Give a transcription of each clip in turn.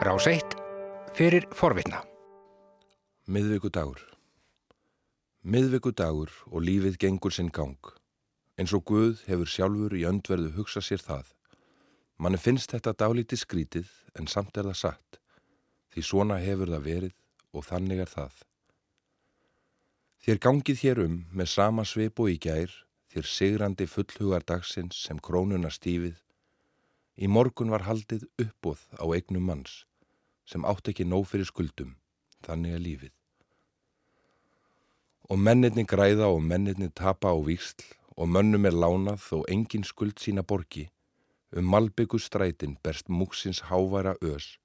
Rás 1 fyrir forvitna. Miðvíkudagur. Miðvíkudagur og lífið gengur sinn gang. Eins og Guð hefur sjálfur í öndverðu hugsa sér það. Manni finnst þetta dálítið skrítið en samt er það satt. Því svona hefur það verið og þannig er það. Þér gangið hér um með sama svip og í gær, þér sigrandi fullhugar dagsins sem krónuna stífið. Í morgun var haldið uppbóð á eignum manns sem átt ekki nóg fyrir skuldum, þannig er lífið. Og mennirni græða og mennirni tapa á víksl og mönnum er lánað þó engin skuld sína borgi, um malbyggu strætin berst múksins háværa ös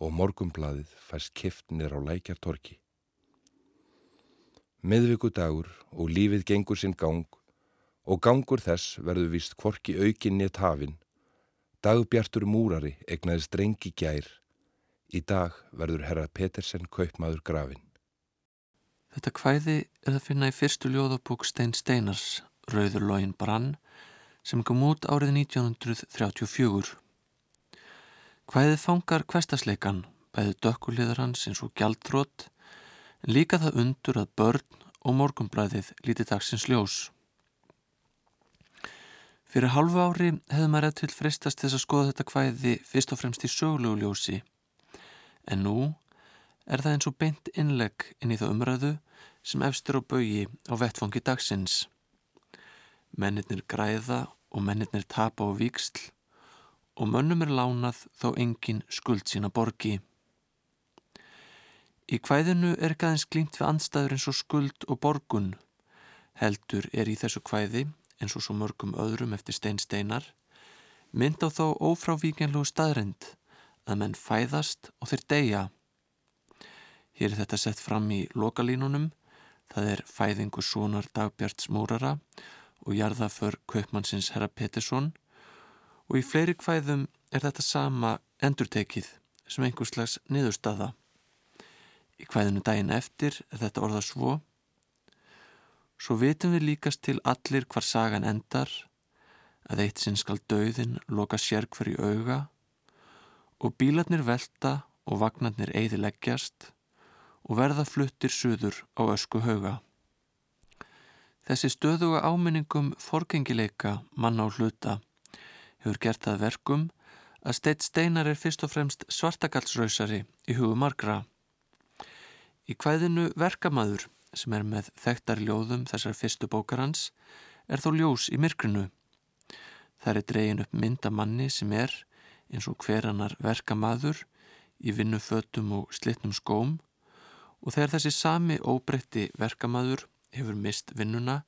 og morgumblaðið fæst kiftnir á lækjartorki. Miðvíkudagur og lífið gengur sinn gang og gangur þess verður vist kvorki aukinni tafinn. Dagbjartur múrari egnaði strengi gær Í dag verður herra Petersen kaupmaður grafin. Þetta kvæði er að finna í fyrstu ljóðabók Stein Steinars, Rauður lógin Brann, sem kom út árið 1934. Kvæðið fangar kvestasleikan, bæði dökkuliðar hans eins og gjaldtrótt, en líka það undur að börn og morgumblæðið líti dagsins ljós. Fyrir halvu ári hefði maður eftir fristast þess að skoða þetta kvæði fyrst og fremst í sögulegu ljósi En nú er það eins og beint innlegg inn í það umræðu sem efstur á baui á vettfangi dagsins. Mennirnir græða og mennirnir tapa á víksl og mönnum er lánað þó engin skuld sína borgi. Í kvæðinu er ekki aðeins glýmt við andstæður eins og skuld og borgun. Heldur er í þessu kvæði, eins og svo mörgum öðrum eftir stein steinar, mynd á þó ófrávíkjanlegu staðrind að menn fæðast og þeir deyja. Hér er þetta sett fram í lokalínunum, það er fæðingu sónar Dagbjart Smórara og jarðaför Kaupmannsins Herra Pettersson og í fleiri kvæðum er þetta sama endurtekið sem einhvers slags niðurstaða. Í kvæðinu daginn eftir er þetta orða svo Svo vitum við líkast til allir hvar sagan endar að eitt sinn skal döðin loka sér hverju auga og bílarnir velta og vagnarnir eiðileggjast og verða fluttir suður á ösku hauga. Þessi stöðuga áminningum forgengileika manna á hluta hefur gert það verkum að Steitt Steinar er fyrst og fremst svartagalsrausari í hugum margra. Í hvæðinu Verkamaður sem er með þekktar ljóðum þessar fyrstu bókarhans er þó ljós í myrkrinu. Það er dregin upp myndamanni sem er eins og hverjanar verka maður í vinnufötum og slittnum skóm og þegar þessi sami óbreytti verkamaður hefur mist vinnuna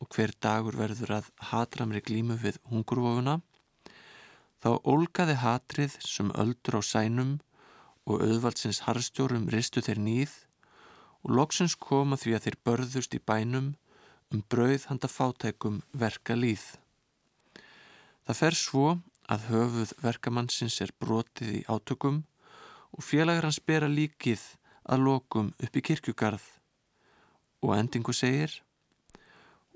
og hver dagur verður að hatramri glímu við hungurvofuna þá ólgaði hatrið sem öldur á sænum og auðvaldsins harstjórum ristu þeir nýð og loksins koma því að þeir börðust í bænum um brauð handa fátækum verka líð. Það fer svo að höfuð verkamannsins er brotið í átökum og félagar hans bera líkið að lokum upp í kirkjugarð. Og endingu segir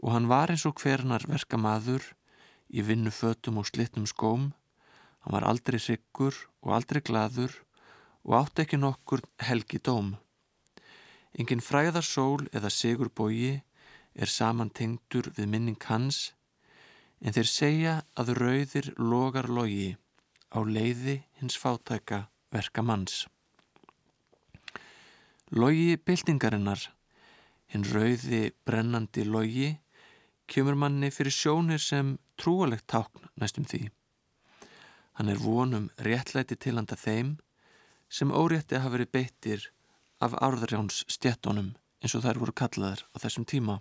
og hann var eins og hvernar verkamaður í vinnu fötum og slittnum skóm. Hann var aldrei sykkur og aldrei gladur og átti ekki nokkur helgi dóm engin fræðarsól eða sigur bógi er saman tengdur við minning hans en þeir segja að rauðir logar logi á leiði hins fátæka verka manns. Logi byltingarinnar, hinn rauði brennandi logi, kemur manni fyrir sjónir sem trúalegt tákn næstum því. Hann er vonum réttlæti tilanda þeim sem órétti hafa verið beittir af árðarjáns stjettónum eins og þær voru kallaðar á þessum tíma.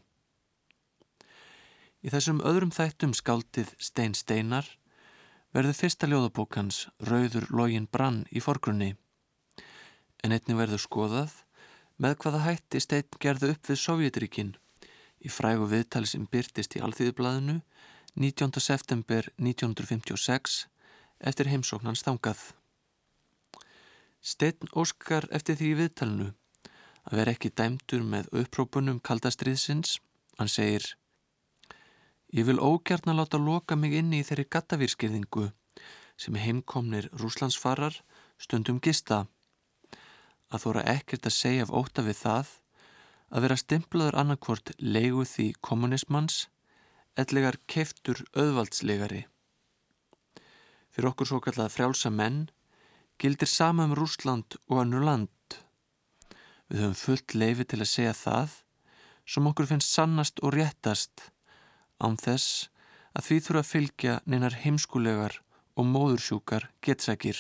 Í þessum öðrum þættum skáldið Stein Steinar verður fyrsta ljóðabókans Rauður login brann í forgrunni. En einni verður skoðað með hvaða hætti Stein gerðu upp við Sovjetríkin í frægu viðtali sem byrtist í Alþýðublaðinu 19. september 1956 eftir heimsóknans þangað. Stein óskar eftir því viðtalinu að vera ekki dæmdur með upprópunum kaldastriðsins. Hann segir Ég vil ógjarn að láta loka mig inni í þeirri gattavýrskirðingu sem heimkomnir rúslandsfarar stundum gista. Að þóra ekkert að segja af óta við það að vera stimplaður annarkvort leigu því kommunismans ellegar keftur auðvaldslegari. Fyrir okkur svo kallað frjálsa menn gildir sama um Rúsland og annur land. Við höfum fullt leifi til að segja það sem okkur finnst sannast og réttast án þess að því þurfa að fylgja neinar heimskulegar og móðursjúkar getsækir.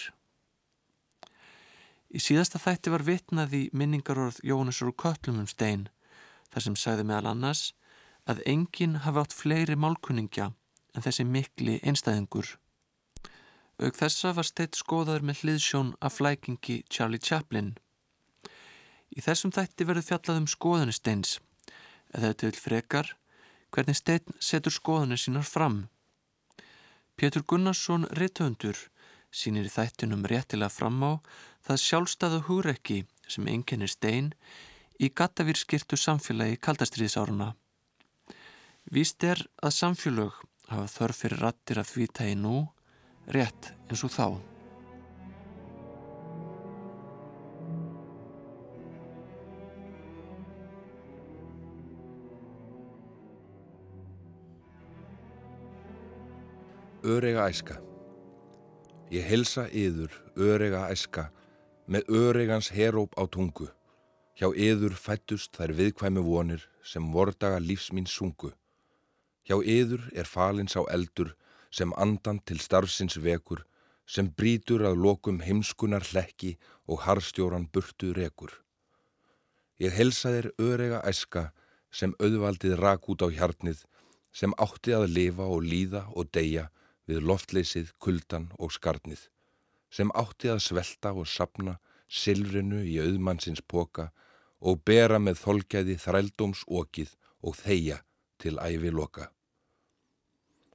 Í síðasta þætti var vitnað í minningarorð Jónasur Köllum um stein þar sem sagði meðal annars að enginn hafi átt fleiri málkunningja en þessi mikli einstæðingur. Aug þessa var steitt skoðaður með hliðsjón af flækingi Charlie Chaplin. Í þessum þætti verður fjallað um skoðunisteins eða til frekar hvernig stein setur skoðanir sínar fram. Pétur Gunnarsson Ritthöndur sínir í þættinum réttilega fram á það sjálfstæðu húrekki sem enginnir stein í gattavýrskirtu samfélagi kaldastriðsáruna. Víst er að samfélög hafa þörf fyrir rattir að því tægi nú rétt eins og þá. Örega æska Ég helsa yður, örega æska, með öregans heróp á tungu. Hjá yður fættust þær viðkvæmi vonir sem vordaga lífs mín sungu. Hjá yður er falins á eldur sem andan til starfsins vekur, sem brítur að lokum heimskunar hlekki og harstjóran burtu rekur. Ég helsa þér örega æska sem auðvaldið rak út á hjarnið, sem átti að lifa og líða og deyja, við loftleysið, kuldan og skarnið, sem átti að svelta og sapna silfrinu í auðmannsins poka og bera með þolgæði þrældóms okið og þeia til æfi loka.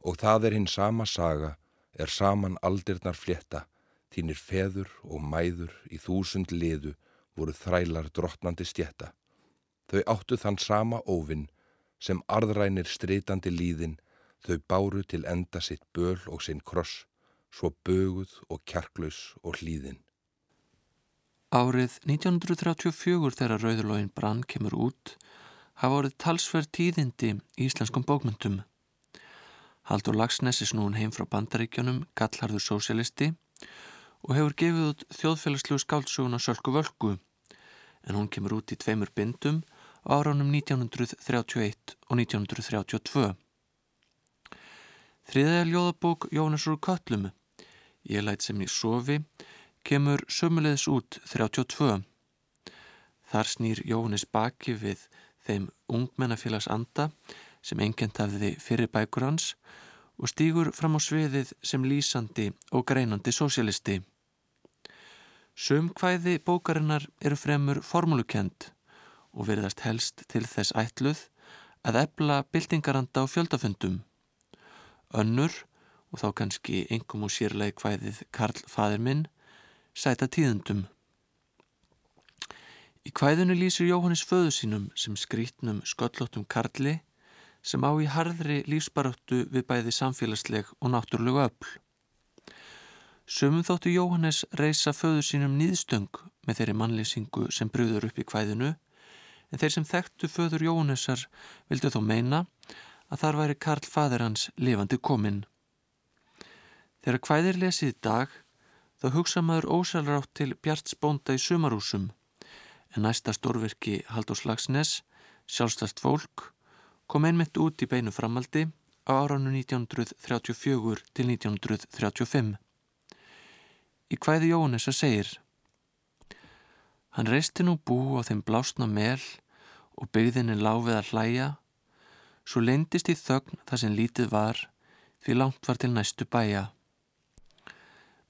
Og það er hinn sama saga, er saman aldirnar flétta, þínir feður og mæður í þúsund liðu voru þrælar drottnandi stjetta. Þau áttu þann sama óvinn sem arðrænir streytandi líðin Þau báru til enda sitt böl og sinn kross, svo böguð og kjarklaus og hlýðin. Árið 1934 þegar Rauðurlógin Brann kemur út hafa orðið talsverð tíðindi í íslenskum bókmyndum. Haldur Lagsnesi snúin heim frá bandaríkjónum, gallharður sósialisti og hefur gefið út þjóðfélagslegu skáldsuguna Sölku Völku en hún kemur út í tveimur bindum á áránum 1931 og 1932. Þriðja ljóðabók Jónasur Köllum, Ég læt sem ég sofi, kemur sömulegis út 32. Þar snýr Jónis baki við þeim ungmennafélags anda sem engjent hafði fyrir bækur hans og stýgur fram á sviðið sem lýsandi og greinandi sósialisti. Sumkvæði bókarinnar eru fremur formúlukend og verðast helst til þess ætluð að ebla byltingaranda á fjöldafundum. Önnur, og þá kannski engum og sérlega hvæðið Karl fadir minn, sæta tíðundum. Í hvæðinu lýsir Jóhannes föðu sínum sem skrítnum sköllóttum Karli sem á í harðri lífsbaróttu við bæði samfélagsleg og náttúrulegu öll. Sumum þóttu Jóhannes reysa föðu sínum nýðstöng með þeirri mannlýsingu sem brúður upp í hvæðinu en þeir sem þekktu föður Jóhannesar vildu þó meina að þar væri Karl fadir hans lifandi kominn. Þegar hvæðir lesið í dag þá hugsa maður ósælrátt til Bjart Spónda í sumarúsum en næsta stórverki Haldur Slagsnes, sjálfstæst fólk, kom einmitt út í beinu framaldi á áránu 1934 til 1935. Í hvæði Jónessa segir Hann reisti nú bú á þeim blásna mel og byggðinni láfið að hlæja Svo leindist í þögn það sem lítið var því langt var til næstu bæja.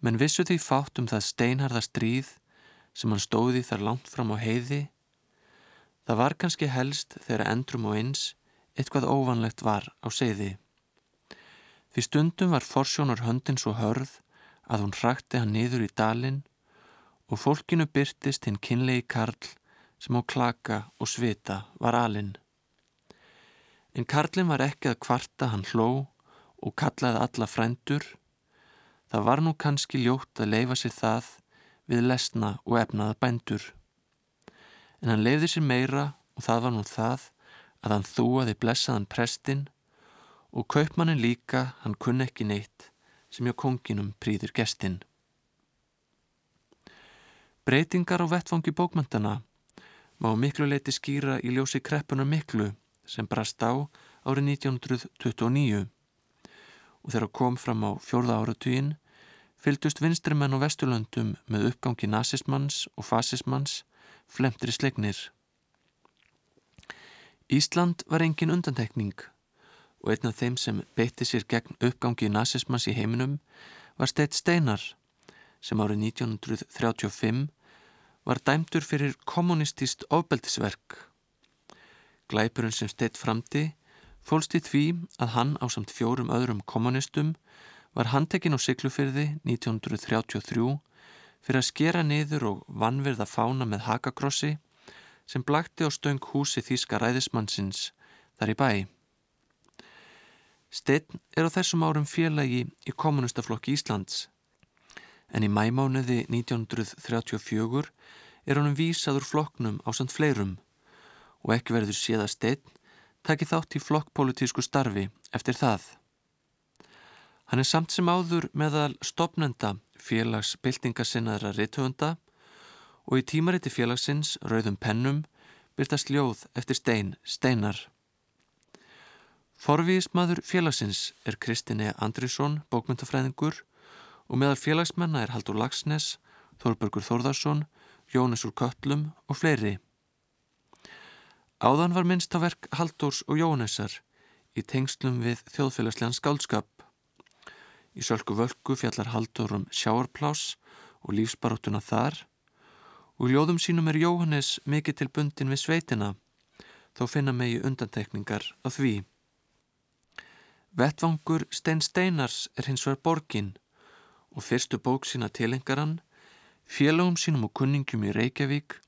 Menn vissu því fátt um það steinharða stríð sem hann stóði þar langt fram á heiði. Það var kannski helst þegar endrum og eins eitthvað óvanlegt var á seiði. Því stundum var forsjónar höndin svo hörð að hún hrakti hann niður í dalin og fólkinu byrtist hinn kynlegi karl sem á klaka og svita var alinn. En Karlin var ekki að kvarta hann hló og kallaði alla frændur. Það var nú kannski ljótt að leifa sér það við lesna og efnaða bændur. En hann leiði sér meira og það var nú það að hann þúaði blessaðan prestinn og kaupmannin líka hann kunni ekki neitt sem hjá konginum prýðir gestinn. Breytingar á vettfangi bókmyndana má miklu leiti skýra í ljósi kreppunar miklu sem brast á árið 1929 og þegar kom fram á fjórða áratugin fylgdust vinstrimenn og vesturlöndum með uppgangi nazismans og fasismans flemtri slegnir. Ísland var engin undantekning og einn af þeim sem beitti sér gegn uppgangi nazismans í heiminum var Steit Steinar sem árið 1935 var dæmdur fyrir kommunistist ofbeldisverk. Glæpurinn sem Steit framti fólst í því að hann á samt fjórum öðrum kommunistum var handtekinn á Siglufyrði 1933 fyrir að skera niður og vannverða fána með hakakrossi sem blakti á stöng húsi Þíska ræðismannsins þar í bæ. Steinn er á þessum árum félagi í kommunistaflokki Íslands en í mæmánuði 1934 er honum vísaður flokknum á samt fleirum og ekki verður séða Steinn taki þátt í flokkpolítísku starfi eftir það. Hann er samt sem áður meðal stopnenda félags byltingasinnaðra rithöfunda og í tímariti félagsins Rauðum pennum byrtast ljóð eftir stein, steinar. Forvísmaður félagsins er Kristinni Andrisson, bókmyndafræðingur og meðal félagsmenna er Haldur Lagsnes, Þorbergur Þórðarsson, Jónesur Köllum og fleiri. Áðan var minnst á verk Haldurs og Jónesar í tengslum við þjóðfélagslegan skálskap. Í sölku völku fjallar Haldur um sjáarplás og lífsbaróttuna þar og ljóðum sínum er Jóhannes mikið til bundin við sveitina þó finna megi undantekningar á því. Vettvangur Stein Steinars er hins vegar borgin og fyrstu bók sína tilengaran félagum sínum og kunningum í Reykjavík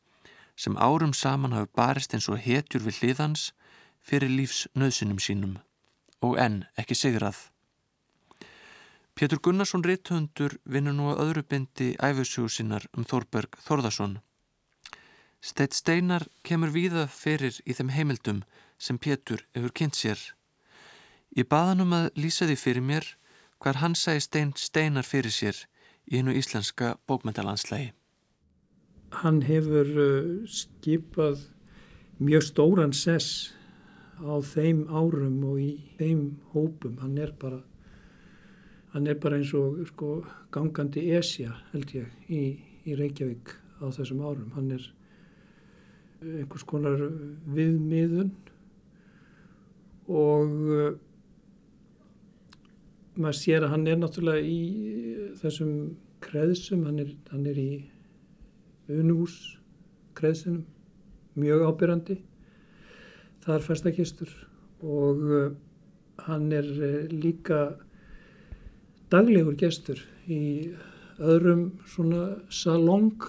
sem árum saman hafi barist eins og hetjur við hliðans fyrir lífs nöðsunum sínum og enn ekki sigrað. Pétur Gunnarsson Ritthundur vinnur nú að öðru bindi æfusjóðu sinnar um Þorberg Þorðarsson. Steitt Steinar kemur víða fyrir í þeim heimildum sem Pétur hefur kynnt sér. Ég baða hann um að lýsa því fyrir mér hvar hann sæði Stein Steinar fyrir sér í hennu íslenska bókmyndalanslægi. Hann hefur skipað mjög stóran sess á þeim árum og í þeim hópum. Hann er bara hann er bara eins og sko, gangandi esja held ég í, í Reykjavík á þessum árum hann er einhvers konar viðmiðun og uh, maður sér að hann er náttúrulega í þessum kreðsum hann er, hann er í unuhús kreðsunum mjög ábyrrandi þar festakistur og uh, hann er uh, líka daglegur gestur í öðrum svona salong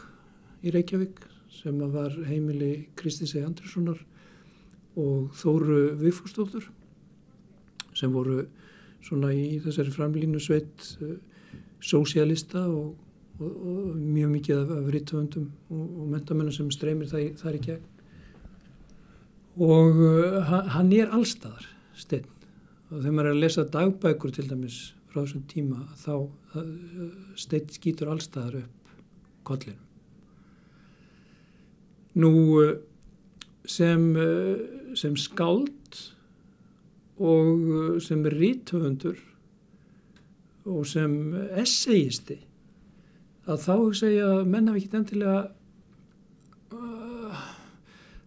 í Reykjavík sem var heimili Kristi Seg Andrissonar og Þóru Viðfúrstóttur sem voru svona í þessari framlínu sveit uh, sósialista og, og, og mjög mikið af, af rítvöndum og, og mentamennum sem streymir það, þar í gegn og uh, hann er allstaðar stein og þegar maður er að lesa dagbækur til dæmis frá þessum tíma þá steitt skýtur allstaðar upp kollinum. Nú sem, sem skáld og sem rítöfundur og sem essayisti að þá segja að menn hafi ekki endilega uh,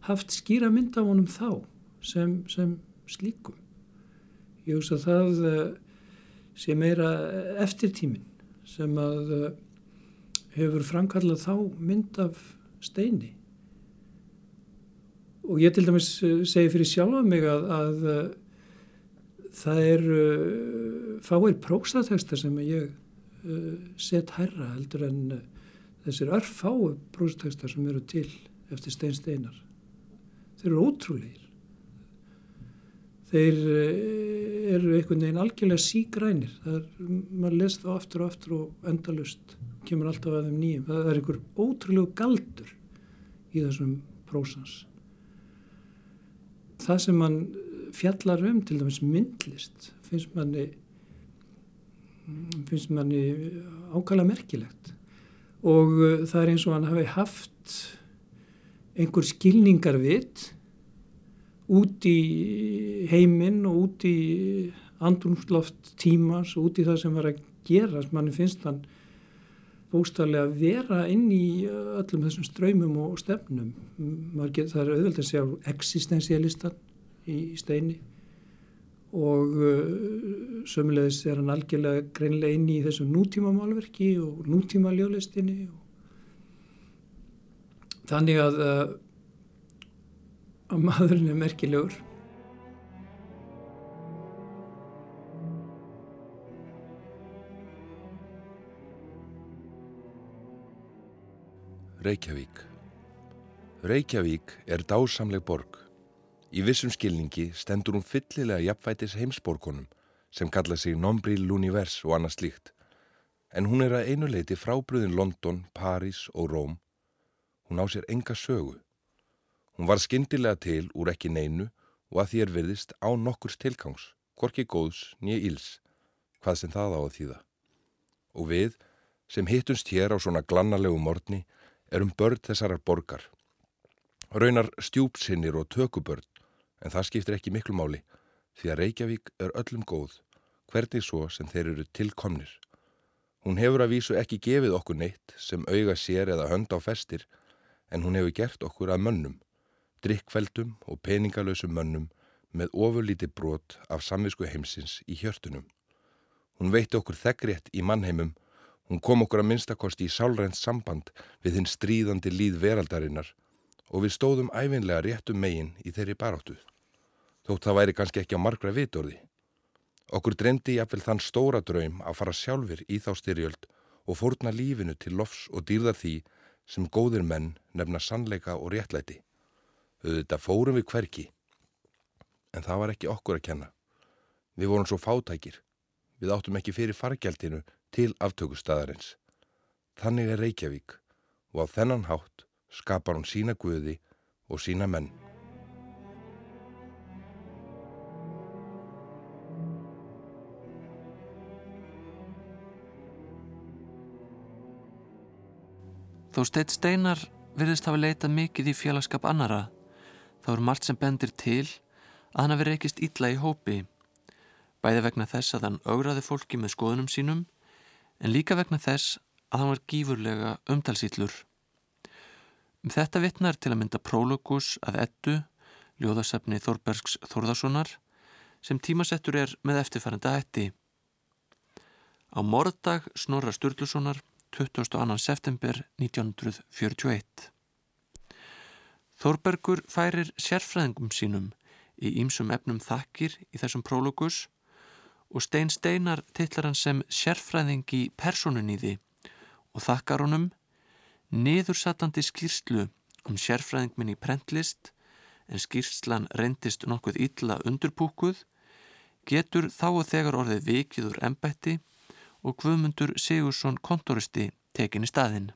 haft skýra mynd af honum þá sem, sem slíkum. Ég hugsa að það uh, sé meira eftirtímin sem að uh, hefur framkallað þá mynd af steini og ég til dæmis segi fyrir sjálfa mig að, að uh, það er uh, fáir próstateksta sem ég set herra heldur en þessir örfáu próstateksta sem eru til eftir stein steinar þeir eru ótrúleir þeir eru einhvern veginn algjörlega sígrænir er, maður les það aftur og aftur og endalust kemur alltaf að þeim nýjum. Það er einhver ótrúlegu galdur í þessum prósans. Það sem mann fjallar um til dæmis myndlist finnst manni finnst manni ákala merkilegt. Og uh, það er eins og hann hafi haft einhver skilningarvit út í heiminn og út í andrumsloft tímas og út í það sem var að gera manni finnst hann bóstarlega að vera inn í öllum þessum ströymum og stefnum. Get, það er auðvitað að sjá existensialistan í steini og uh, sömulegis er hann algjörlega greinlega inn í þessu nútíma málverki og nútíma ljóðlistinni þannig að uh, að maðurinn er merkilegur. Reykjavík. Reykjavík er dásamleg borg Í vissum skilningi stendur hún fyllilega jafnfætis heimsborgunum sem kalla sig Nombril L'Univers og annað slíkt. En hún er að einu leiti frábröðin London, París og Róm. Hún á sér enga sögu. Hún var skindilega til úr ekki neinu og að því er virðist á nokkurs tilgangs, korki góðs nýja íls, hvað sem það á að þýða. Og við, sem hittumst hér á svona glannalegu morgni, erum börn þessarar borgar. Raunar stjúpsinnir og tökubörn en það skiptir ekki miklu máli því að Reykjavík er öllum góð, hvernig svo sem þeir eru tilkomnir. Hún hefur að vísu ekki gefið okkur neitt sem auga sér eða hönd á festir en hún hefur gert okkur að mönnum, drikkveldum og peningalösum mönnum með ofurlíti brot af samvisku heimsins í hjörtunum. Hún veitti okkur þeggrétt í mannheimum, hún kom okkur að minnstakosti í sálrænt samband við hinn stríðandi líð veraldarinnar og við stóðum æfinlega réttum megin í þeirri baráttuð þótt það væri kannski ekki á margra vitorði. Okkur dreymdi jáfnvel þann stóra draum að fara sjálfur í þá styrjöld og fórna lífinu til lofs og dýrða því sem góðir menn nefna sannleika og réttlæti. Þetta fórum við hverki, en það var ekki okkur að kenna. Við vorum svo fátækir, við áttum ekki fyrir fargjaldinu til aftökustæðarins. Þannig er Reykjavík og á þennan hátt skapar hún sína guði og sína menn. Þó Steit Steinar virðist hafa leitað mikið í félagskap annara, þá er margt sem bendir til að hann hafi reykist illa í hópi, bæði vegna þess að hann augraði fólki með skoðunum sínum, en líka vegna þess að hann var gífurlega umtalsýllur. Um þetta vittnar til að mynda prólogus að ettu, ljóðasafni Þorbergs Þórðarssonar, sem tímasettur er með eftirfæranda hætti. Á morðdag Snorra Sturlusonar 22. september 1941. Þórbergur færir sérfræðingum sínum í ýmsum efnum þakkir í þessum prólogus og Stein Steinar tillar hann sem sérfræðing í personunýði og þakkar honum niðursatandi skýrslu um sérfræðingminn í prentlist en skýrslan reyndist nokkuð illa undurbúkuð getur þá og þegar orðið vikið úr embætti og Guðmundur Sigursson kontoristi tekin í staðinn.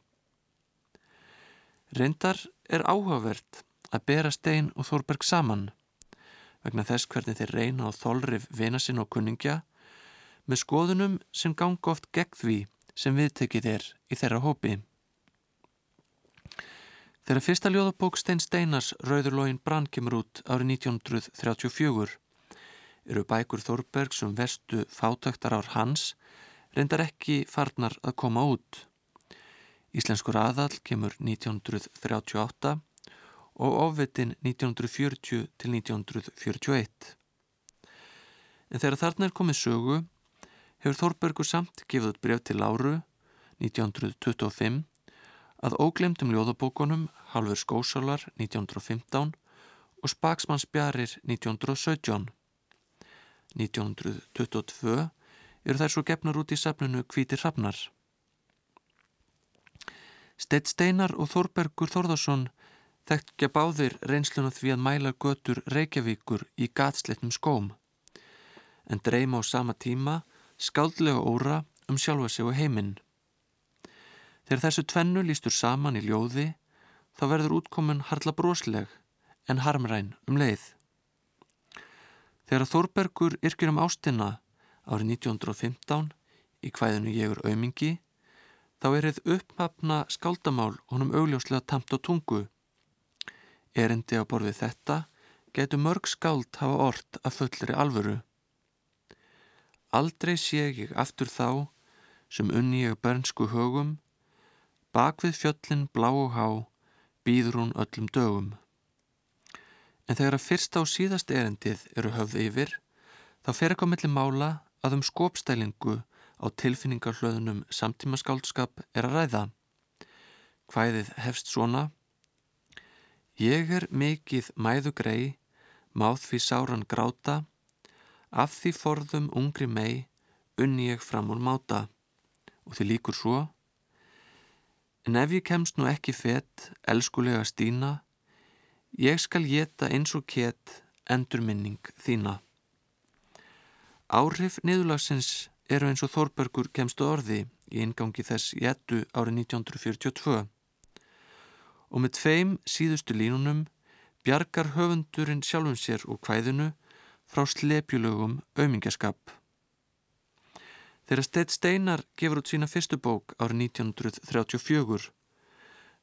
Reyndar er áhugavert að bera Stein og Þorberg saman vegna þess hvernig þeir reyna á þólrif vinasinn og kunningja með skoðunum sem ganga oft gegn því sem viðtekið er í þeirra hópi. Þegar fyrsta ljóðabók Stein Steinars Rauðurlógin Brann kemur út árið 1934 eru bækur Þorbergs um vestu fátöktar ár hans reyndar ekki farnar að koma út. Íslenskur aðall kemur 1938 og ofvitin 1940 til 1941. En þegar þarna er komið sögu hefur Þórbergur samt gefið bref til Láru 1925 að óglemdum ljóðabókunum Halfur skósalar 1915 og Spaksmannsbjarir 1917. 1922 eru þær svo gefnar út í safnunu Kvíti Hrafnar. Steitt Steinar og Þorbergur Þorðarsson að báðir reynsluna því að mæla götur Reykjavíkur í gatsleitnum skóm en dreyma á sama tíma skáldlega óra um sjálfa sig og heiminn. Þegar þessu tvennu lístur saman í ljóði þá verður útkomin harla brosleg en harmræn um leið. Þegar Þórbergur yrkir um ástina árið 1915 í hvæðinu Jégur aumingi þá er þið upphafna skáldamál honum augljóslega tamt á tungu. Erindi á borfið þetta getur mörg skáld hafa orrt af fullri alvöru. Aldrei sé ég aftur þá sem unni ég börnsku högum, bak við fjöllin blá og há býður hún öllum dögum. En þegar að fyrsta og síðast erendið eru höfð yfir, þá fer ekki á milli mála að um skopstælingu á tilfinningarhlöðunum samtímaskáldskap er að ræða. Hvæðið hefst svona Ég er mikið mæðu grei, máð því sáran gráta, af því forðum ungri mei, unni ég fram úr máta. Og því líkur svo, en ef ég kemst nú ekki fett, elskulega stína, ég skal geta eins og kett endurminning þína. Áhrif niðurlagsins eru eins og Þórbergur kemstu orði í ingangi þess jettu árið 1942 og með tveim síðustu línunum bjargar höfundurinn sjálfum sér og hvæðinu frá slepjulögum auðmingjaskap. Þegar Steit Steinar gefur út sína fyrstu bók árið 1934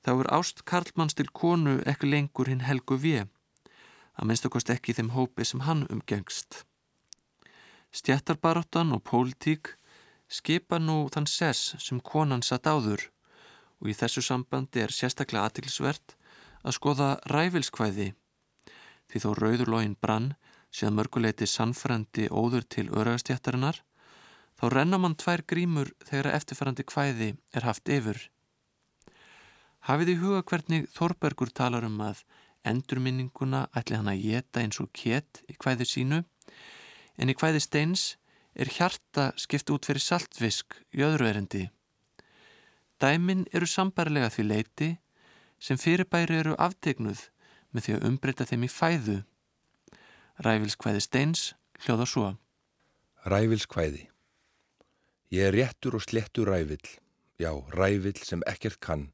þá er ást Karlmanns til konu ekki lengur hinn Helgu V að minnst okkast ekki þeim hópi sem hann umgengst. Stjættarbaráttan og pólitík skipa nú þann sess sem konan satt áður. Og í þessu sambandi er sérstaklega aðtilsvert að skoða ræfilskvæði. Því þó rauðurlógin brann séð mörguleiti sannfærandi óður til öragastjættarinnar þá renna mann tvær grímur þegar eftirfærandi kvæði er haft yfir. Hafið í huga hvernig Þorbergur talar um að endurminninguna ætli hann að geta eins og kétt í kvæði sínu en í kvæði steins er hjarta skipt út fyrir saltvisk í öðru erendi. Dæmin eru sambarlega því leiti sem fyrirbæri eru aftegnuð með því að umbreyta þeim í fæðu. Rævilskvæði steins hljóða svo. Rævilskvæði Ég er réttur og slettur rævill, já, rævill sem ekkert kann.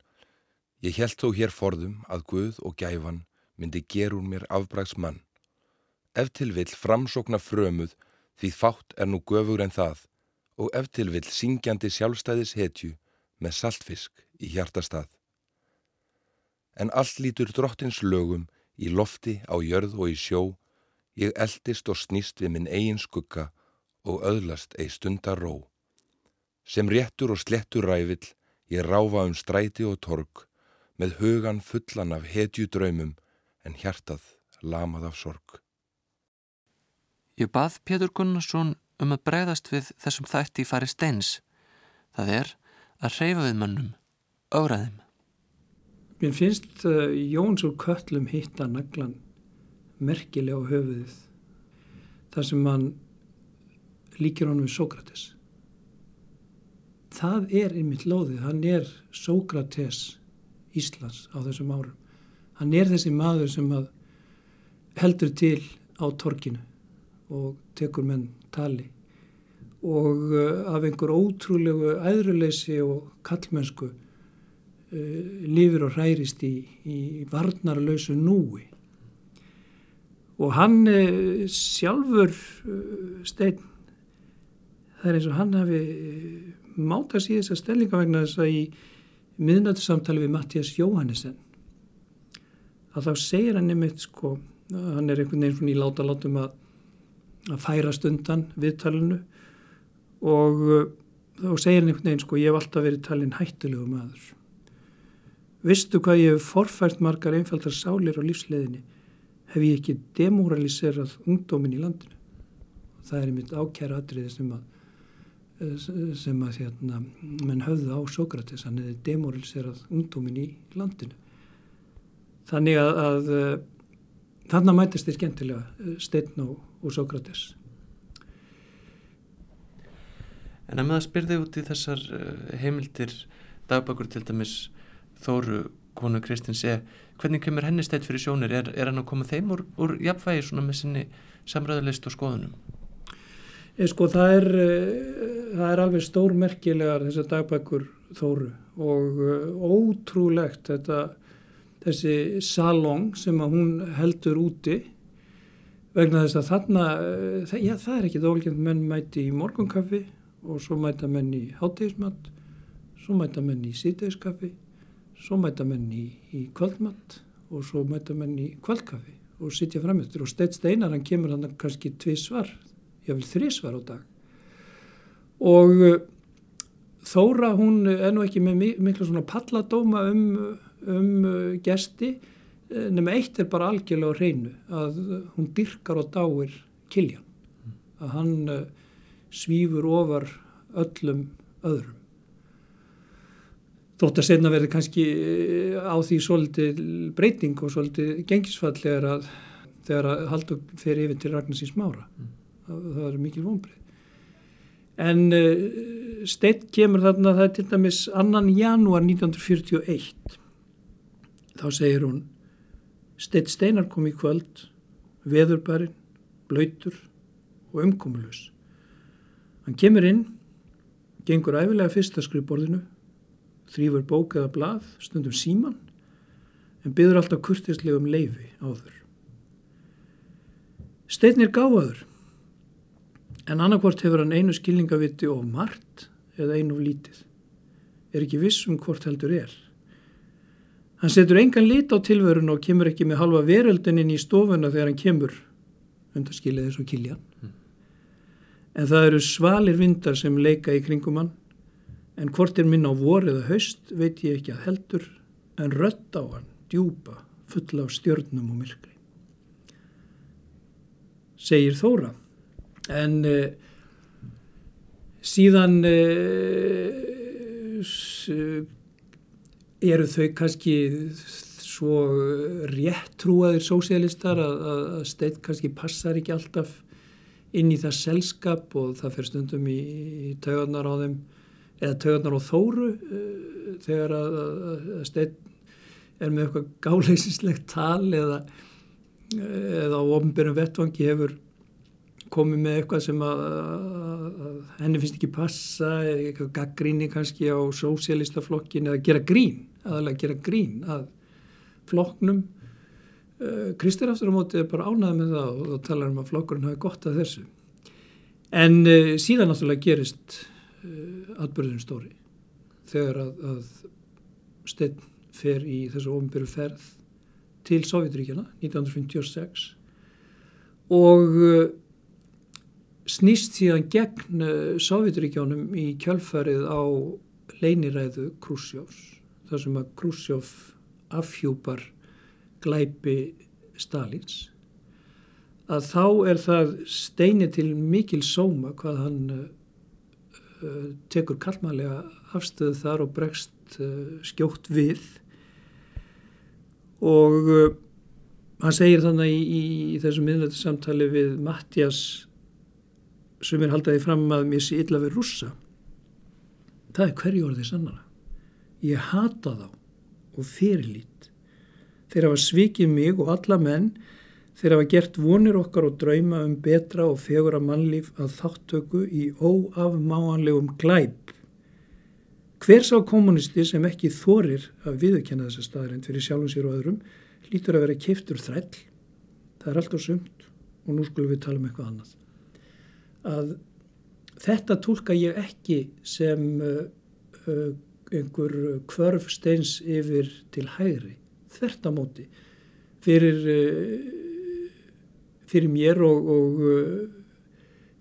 Ég held þó hér forðum að Guð og gæfan myndi gerur mér afbrags mann. Ef til vill framsókna frömuð því fátt er nú göfur en það og ef til vill syngjandi sjálfstæðis hetju með saltfisk í hjartastað. En allt lítur drottins lögum í lofti á jörð og í sjó, ég eldist og snýst við minn eigin skugga og öðlast ei stundar ró. Sem réttur og slettur rævill, ég ráfa um stræti og torg, með hugan fullan af hetju draumum en hjartað lamað af sorg. Ég bað Pétur Gunnarsson um að bregðast við þessum þætti fari steins. Það er að hreyfa við mannum, áraðum. Mér finnst uh, Jóns úr köllum hitta naglan merkilega á höfuðið þar sem hann líkir honum Sókrates. Það er einmitt lóðið, hann er Sókrates Íslands á þessum árum. Hann er þessi maður sem heldur til á torkinu og tekur menn tali. Og uh, af einhver ótrúlegu æðruleysi og kallmennsku uh, lifir og hærist í, í varnarlausu núi. Og hann uh, sjálfur stein það er eins og hann hafi uh, mátast í þessa stellinga vegna þess að í miðnættusamtali við Mattias Jóhannesen að þá segir hann nefnitt sko, hann er einhvern veginn svona í láta látum að að færast undan viðtalinu. Og þá uh, segir hann einhvern veginn sko ég hef alltaf verið talin hættulegu maður. Vistu hvað ég hef forfært margar einfaldar sálir á lífsleðinni hef ég ekki demoraliserað ungdómin í landinu? Það er einmitt ákjæra atriði sem að uh, sem að hérna menn höfðu á Sókrates. Hann hefði demoraliserað ungdómin í landinu. Þannig að, að þannig að mætast þér skemmtilega Steinn og, og Sókrates En að með að spyrði út í þessar eh, heimildir dagbakur til dæmis Þóru konu Kristins e, hvernig kemur henni steitt fyrir sjónir? Er, er hann að koma þeim úr, úr jafnvægi svona með sinni samræðalist og skoðunum? Ég sko það er, eh, það er alveg stórmerkilegar þessar dagbakur Þóru og ótrúlegt þetta, þessi salong sem að hún heldur úti vegna þess að þarna, uh, það, já, það er ekki dólgjent menn mæti í morgunkaffi og svo mæta menn í háttegismat, svo mæta menn í síðdegiskaffi, svo mæta menn í, í kvöldmat og svo mæta menn í kvöldkaffi og sitja framöftur og Steit Steinar hann kemur hann kannski tvið svar, ég vil þrið svar á dag. Og uh, Þóra hún er nú ekki með miklu svona palladóma um, um uh, gesti uh, nema eitt er bara algjörlega á reynu að hún dyrkar og dáir kiljan. Að hann uh, svífur ofar öllum öðrum. Þótt að senna verði kannski á því svolítið breyting og svolítið gengisfall þegar að, þegar að haldu fyrir yfir til Ragnarsins Mára mm. það, er mikil vonbreið en uh, Steinn kemur þarna það er til dæmis annan janúar 1941 þá segir hún Steinn Steinar kom í kvöld veðurbarinn, blöytur og umkomulus hann kemur inn gengur æfilega fyrsta skrifborðinu þrýfur bók eða blað stundum síman en byður alltaf kurtislega um leifi áður Steinn er gáðaður en annarkvort hefur hann einu skilningaviti of margt eða einu lítið. Er ekki viss um hvort heldur er. Hann setur engan lit á tilverun og kemur ekki með halva veröldin inn í stofuna þegar hann kemur undarskilið þessu kiljan. Mm. En það eru svalir vindar sem leika í kringum hann en hvort er minna á vor eða haust veit ég ekki að heldur en rött á hann, djúpa, fulla af stjörnum og myrkri. Segir Þóra en uh, síðan uh, eru þau kannski svo réttrúaðir sósialistar að, að, að steitt kannski passar ekki alltaf inn í það selskap og það fer stundum í, í taugarnar á þeim eða taugarnar á þóru uh, þegar að, að steitt er með eitthvað gáleisislegt tal eða, eða á ofnbjörnum vettvangi hefur komið með eitthvað sem að, að henni finnst ekki passa eða eitthvað gaggríni kannski á sósialistaflokkin eða gera grín aðalega gera grín að flokknum. Uh, Kristur aftur á móti er bara ánæðið með það og þá talar um að flokkurinn hafi gott að þessu. En uh, síðan náttúrulega gerist uh, atbyrðin stóri. Þegar að, að Steinn fer í þessu ofinbyrju ferð til Sovjetríkjana 1956 og snýst síðan gegn eh, Sovjetríkjónum í kjölfarið á leiniræðu Krusjós þar sem að Krusjóf afhjúpar glæpi Stalins. Að þá er það steini til mikil sóma hvað hann uh, tekur kallmælega afstöðu þar og bregst uh, skjótt við. Og uh, hann segir þannig í, í, í þessum miðnættu samtali við Mattias sem er haldaði fram að mér sé illa við rússa. Það er hverju orðið sannara. Ég hata þá og fyrirlít. Þeir hafa svikið mig og alla menn. Þeir hafa gert vonir okkar og drauma um betra og fegura mannlíf að þáttöku í óafmáanlegum glæp. Hver sá kommunisti sem ekki þorir að viðkenna þessa staðrind fyrir sjálfum sér og öðrum lítur að vera keiftur þræll. Það er allt á sumt og nú skulum við tala um eitthvað annað að þetta tólka ég ekki sem uh, uh, einhver kvörf steins yfir til hægri þvert á móti. Fyrir, uh, fyrir mér og, og uh,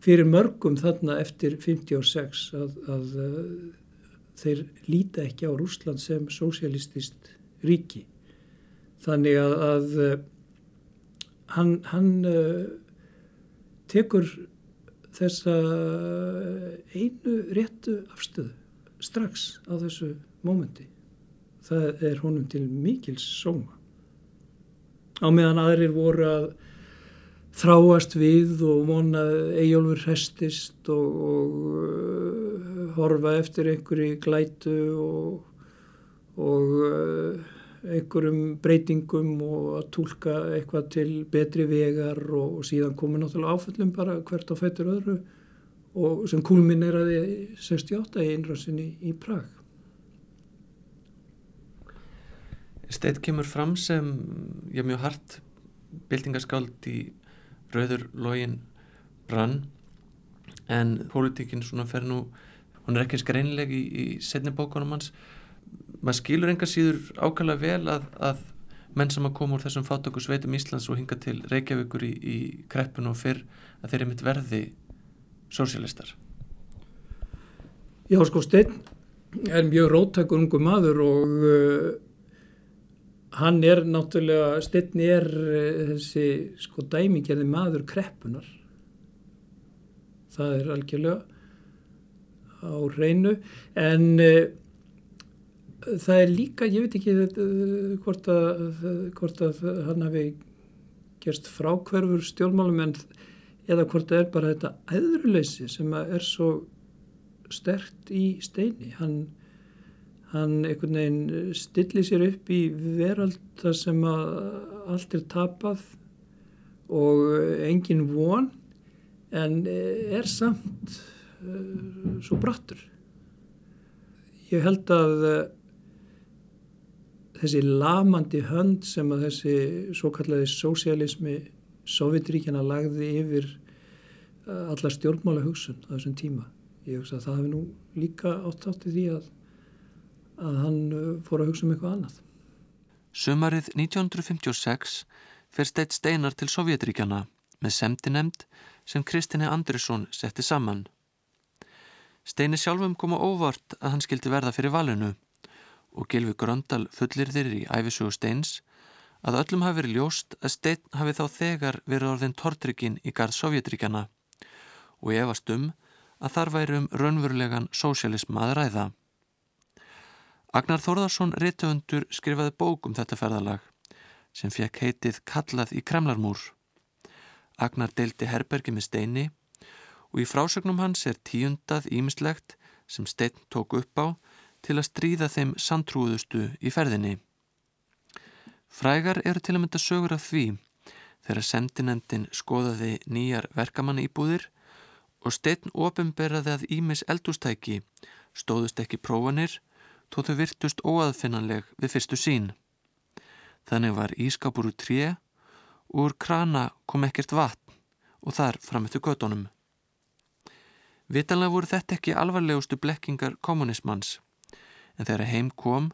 fyrir mörgum þarna eftir 56 að, að þeir líta ekki á Rúsland sem sósialistist ríki. Þannig að, að hann, hann tekur þessa einu réttu afstöðu strax á þessu mómenti. Það er honum til mikils sóma. Á meðan aðrir voru að þráast við og vona eigjólfur hestist og, og uh, horfa eftir einhverju glætu og, og uh, einhverjum breytingum og að tólka eitthvað til betri vegar og, og síðan komur náttúrulega áföllum bara hvert á fættur öðru og sem kulmineraði 68 í innrásinni í Prag. Steit kemur fram sem ég er mjög hart bildingaskáld í rauður login brann en pólitíkin svona fer nú hún er ekki eins greinleg í, í setni bókunum hans maður skilur enga síður ákvæmlega vel að, að menn sem að koma úr þessum fátöku sveitum Íslands og hinga til Reykjavíkur í, í kreppun og fyrr að þeir eru mitt verði sósialistar Já sko Steinn er mjög róttakur ungu maður og uh, hann er náttúrulega, Steinn er uh, þessi sko dæmigerði maður kreppunar það er algjörlega á reynu en uh, það er líka, ég veit ekki uh, hvort að, hvort að hann hafi gerst frákverfur stjórnmálum en eða hvort það er bara þetta aðruleysi sem er svo stert í steini. Hann, hann einhvern veginn stillir sér upp í veralda sem að allt er tapað og engin von en er samt uh, svo brattur. Ég held að þessi lamandi hönd sem að þessi svo kallaði sósialismi Sovjetríkjana lagði yfir uh, alla stjórnmála hugsun á þessum tíma. Ég hugsa að það hefði nú líka átt átti því að, að hann uh, fór að hugsa um eitthvað annað. Sumarið 1956 fer steitt steinar til Sovjetríkjana með semtinemnd sem Kristina Andrisson setti saman. Steini sjálfum koma óvart að hann skildi verða fyrir valinu og Gilvi Gröndal fullir þeir í æfisugu steins að öllum hafi verið ljóst að stein hafi þá þegar verið orðin tortryggin í garð Sovjetríkjana og efast um að þar væri um raunverulegan sósialism að ræða. Agnar Þórðarsson réttöfundur skrifaði bók um þetta ferðalag sem fekk heitið Kallað í Kremlarmúr. Agnar deildi herbergi með steini og í frásögnum hans er tíundað ímislegt sem stein tók upp á til að stríða þeim sandtrúðustu í ferðinni. Frægar eru til að mynda sögur af því þegar sendinendin skoðaði nýjar verkamanna íbúðir og stein ofinberaði að Ímis eldústæki stóðust ekki prófanir þó þau virtust óaðfinnanleg við fyrstu sín. Þannig var ískapur úr tré og úr krana kom ekkert vatn og þar framöttu gödónum. Vitanlega voru þetta ekki alvarlegustu blekkingar kommunismans en þegar heim kom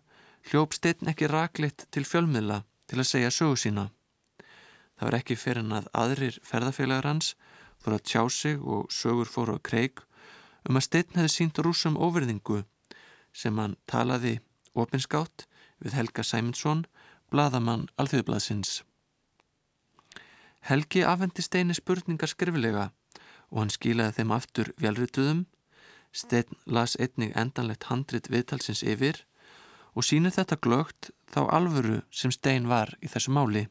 hljóp stein ekki raklitt til fjölmiðla til að segja sögu sína. Það var ekki fyrir en að aðrir ferðarfélagar hans fór að tjá sig og sögur fóru að kreik um að stein hefði sínt rúsum óverðingu sem hann talaði opinskátt við Helga Sæmundsson, bladamann alþjóðbladsins. Helgi afhendi steini spurningar skriflega og hann skilaði þeim aftur velrituðum Steinn las einnig endanlegt handrit viðtalsins yfir og sínur þetta glögt þá alvöru sem Steinn var í þessu máli.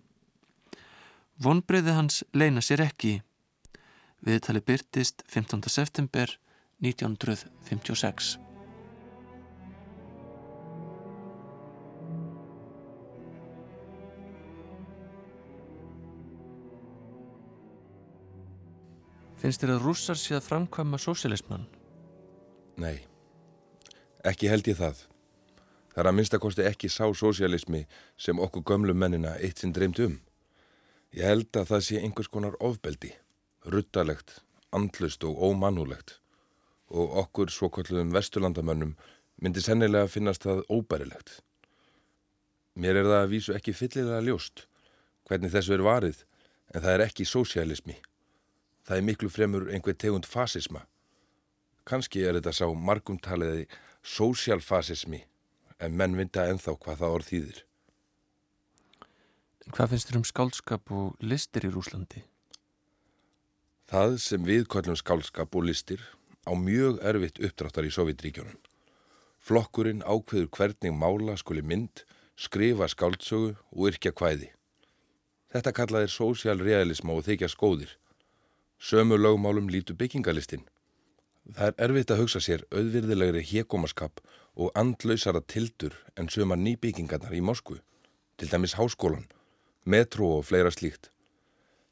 Vonbreiði hans leina sér ekki. Viðtali byrtist 15. september 1956. Finnst þér að rússar sé að framkvæma sósialismann? Nei, ekki held ég það. Það er að minnstakosti ekki sá sósialismi sem okkur gömlu mennina eitt sinn dreymt um. Ég held að það sé einhvers konar ofbeldi, ruttalegt, andlust og ómannulegt og okkur svokalluðum vesturlandamönnum myndi sennilega finnast það óbærilegt. Mér er það að vísu ekki fyllilega ljóst hvernig þessu er varið en það er ekki sósialismi. Það er miklu fremur einhver tegund fasisma Kanski er þetta sá margumtaliði sósjálfasismi en menn vinda enþá hvað það orð þýðir. Hvað finnst þér um skálskap og listir í Rúslandi? Það sem við kallum skálskap og listir á mjög erfitt uppdráttar í Sovjetríkjónum. Flokkurinn ákveður hvernig mála skuli mynd, skrifa skáldsögu og yrkja hvæði. Þetta kallaðir sósjálrealisma og þykja skóðir. Sömu lögmálum lítu byggingalistinn. Það er erfitt að hugsa sér auðvirðilegri hjekomaskap og andlausara tildur en söma nýbyggingarnar í Moskvu, til dæmis háskólan, metro og fleira slíkt.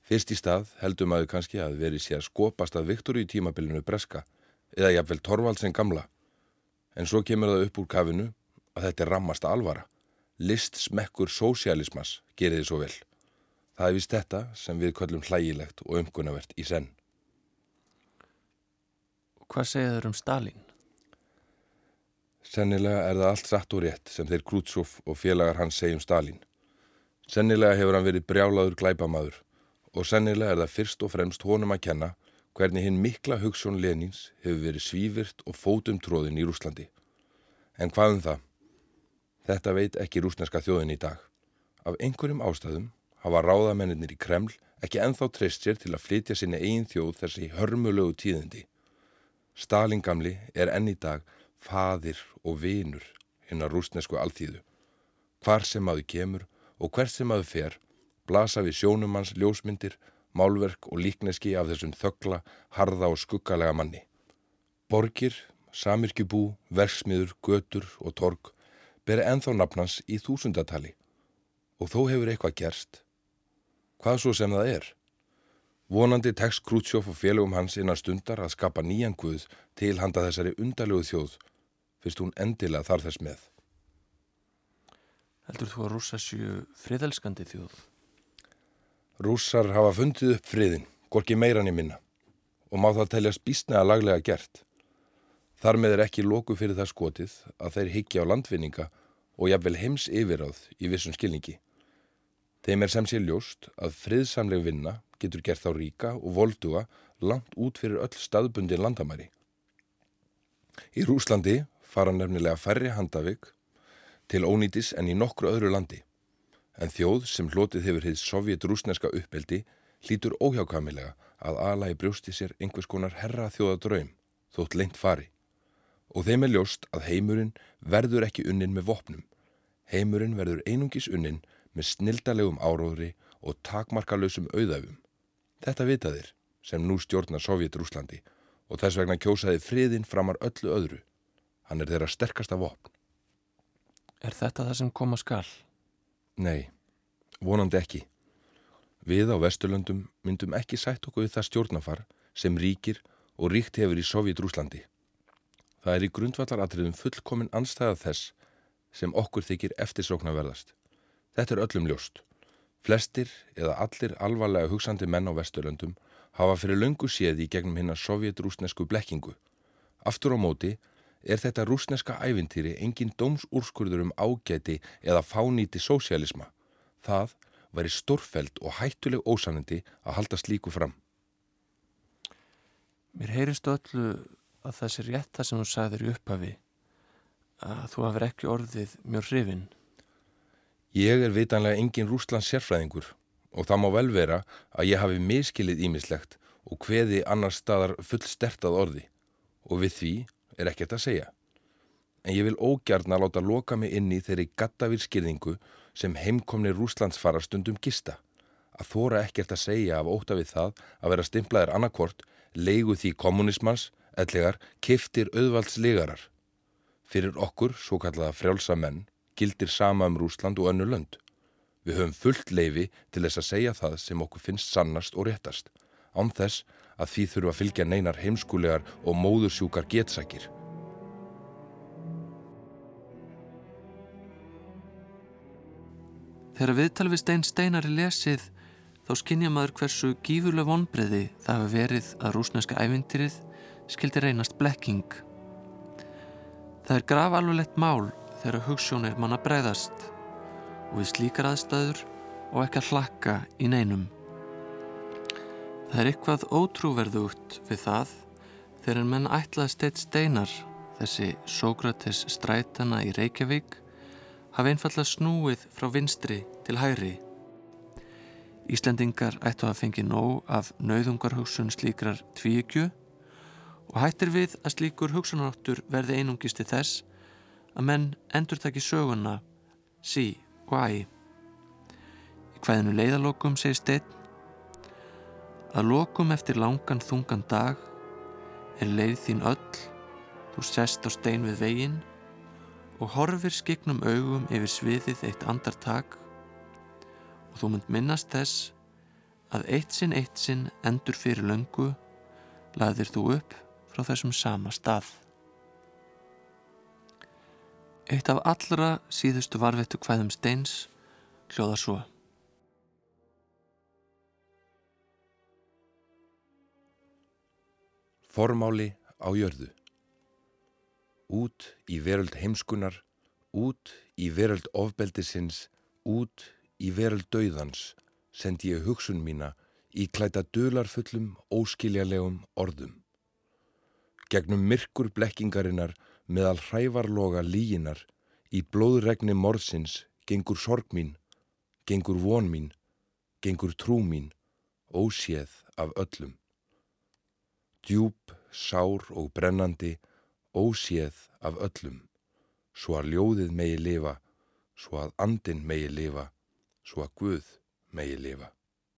Fyrst í stað heldum aðu kannski að veri sé að skopast að Viktor í tímabilinu breska eða jafnvel Torvaldsen gamla. En svo kemur það upp úr kafinu að þetta er rammasta alvara. List smekkur sósialismas gerir þið svo vel. Það er vist þetta sem við köllum hlægilegt og umkunnavert í senn. Hvað segja þau um Stalin? Sennilega er það allt satt og rétt sem þeir Krútsóf og félagar hans segjum Stalin. Sennilega hefur hann verið brjálaður glæpamaður og sennilega er það fyrst og fremst honum að kenna hvernig hinn mikla hugssjón Lenins hefur verið svífirt og fótum tróðin í Rúslandi. En hvað um það? Þetta veit ekki rúsneska þjóðin í dag. Af einhverjum ástæðum hafa ráðamennir í Kreml ekki enþá treyst sér til að flytja sinni eigin þjóð þessi hörmulegu tíðindi. Stalin gamli er enn í dag fadir og vinur hinn að rúsnesku alþýðu. Hvar sem aðu kemur og hvert sem aðu fer, blasa við sjónumanns ljósmyndir, málverk og líkneski af þessum þöggla, harða og skuggalega manni. Borgir, samirkjubú, verksmiður, götur og torg beri enþá nafnans í þúsundatali og þó hefur eitthvað gerst. Hvað svo sem það er? Vonandi tekst Krútsjóf og félögum hans innan stundar að skapa nýjan guð til handa þessari undarlegu þjóð fyrst hún endilega þarf þess með. Heldur þú að rúsa séu friðelskandi þjóð? Rússar hafa fundið upp friðin, gorki meiran í minna og má það teljast bísnega laglega gert. Þar með er ekki lóku fyrir það skotið að þeir higgja á landvinninga og jafnvel heims yfiráð í vissum skilningi. Þeim er sem sé ljóst að friðsamleg vinna getur gert þá ríka og volduga langt út fyrir öll staðbundin landamæri. Í Rúslandi fara nefnilega færri handavik til ónýtis en í nokkru öðru landi. En þjóð sem hlotið hefur hitt sovjet-rúsneska uppeldi hlítur óhjákamilega að ala í brjósti sér einhvers konar herra þjóðadraum, þótt lengt fari. Og þeim er ljóst að heimurinn verður ekki unnin með vopnum. Heimurinn verður einungis unnin með snildalegum áróðri og takmarkalösum auðæfum. Þetta vita þeir sem nú stjórnar Sovjet-Rúslandi og þess vegna kjósaði friðin framar öllu öðru. Hann er þeirra sterkasta vopn. Er þetta það sem koma skal? Nei, vonandi ekki. Við á Vesturlöndum myndum ekki sætt okkur við það stjórnafar sem ríkir og ríkt hefur í Sovjet-Rúslandi. Það er í grundvallaratriðum fullkomin anstæða þess sem okkur þykir eftirsóknarverðast. Þetta er öllum ljóst. Flestir eða allir alvarlega hugsandi menn á Vesturlöndum hafa fyrir löngu séð í gegnum hinnar sovjet-rúsnesku blekkingu. Aftur á móti er þetta rúsneska ævintýri engin dómsúrskurður um ágæti eða fánýti sósialisma. Það væri stórfæld og hættuleg ósanindi að halda slíku fram. Mér heyrist öllu að það sé rétt það sem þú sagðir í upphafi að þú hafur ekki orðið mjög hrifin. Ég er vitanlega engin rúslands sérfræðingur og það má vel vera að ég hafi miskilið ímislegt og hveði annar staðar full stertað orði og við því er ekkert að segja. En ég vil ógjarn að láta loka mig inn í þeirri gattavírskirðingu sem heimkomni rúslandsfara stundum gista. Að þóra ekkert að segja af óta við það að vera stimplaðir annarkort leigu því kommunismans, ellegar kiftir auðvaldslegarar. Fyrir okkur, svo kallaða frjálsa menn, gildir sama um Rúsland og önnu lönd. Við höfum fullt leifi til þess að segja það sem okkur finnst sannast og réttast, án þess að því þurfa að fylgja neinar heimskulegar og móðursjúkar getsækir. Þegar viðtal við Stein Steinar er lesið þá skinnja maður hversu gífurlega vonbreiði það hefur verið að rúsneska ævintýrið skildi reynast blekking. Það er graf alveglegt mál þegar hugssjónir manna breyðast og við slíkar aðstæður og ekki að hlakka í neinum. Það er eitthvað ótrúverðugt við það þegar en menn ætlaði steitt steinar þessi Sókrates strætana í Reykjavík hafi einfallega snúið frá vinstri til hæri. Íslendingar ættu að fengi nóg af nauðungarhugsun slíkrar tvíegju og hættir við að slíkur hugsunaráttur verði einungisti þess að menn endur taki söguna sí og æ. Í hvaðinu leiðalokum segir steinn að lokum eftir langan þungan dag er leið þín öll, þú sest á stein við veginn og horfir skiknum augum yfir sviðið eitt andartak og þú mynd minnast þess að eitt sinn eitt sinn endur fyrir löngu laðir þú upp frá þessum sama stað. Eitt af allra síðustu varvettu hvaðum steins hljóða svo. Formáli á jörðu. Út í veröld heimskunar, út í veröld ofbeldisins, út í veröld dauðans sendi ég hugsun mína í klæta dularfullum, óskiljarlegum orðum. Gegnum myrkur blekkingarinnar meðal hrævarloga líginar í blóðregni morðsins gengur sorg mín, gengur von mín, gengur trú mín, óséð af öllum. Djúb, sár og brennandi, óséð af öllum, svo að ljóðið megi lifa, svo að andin megi lifa, svo að Guð megi lifa.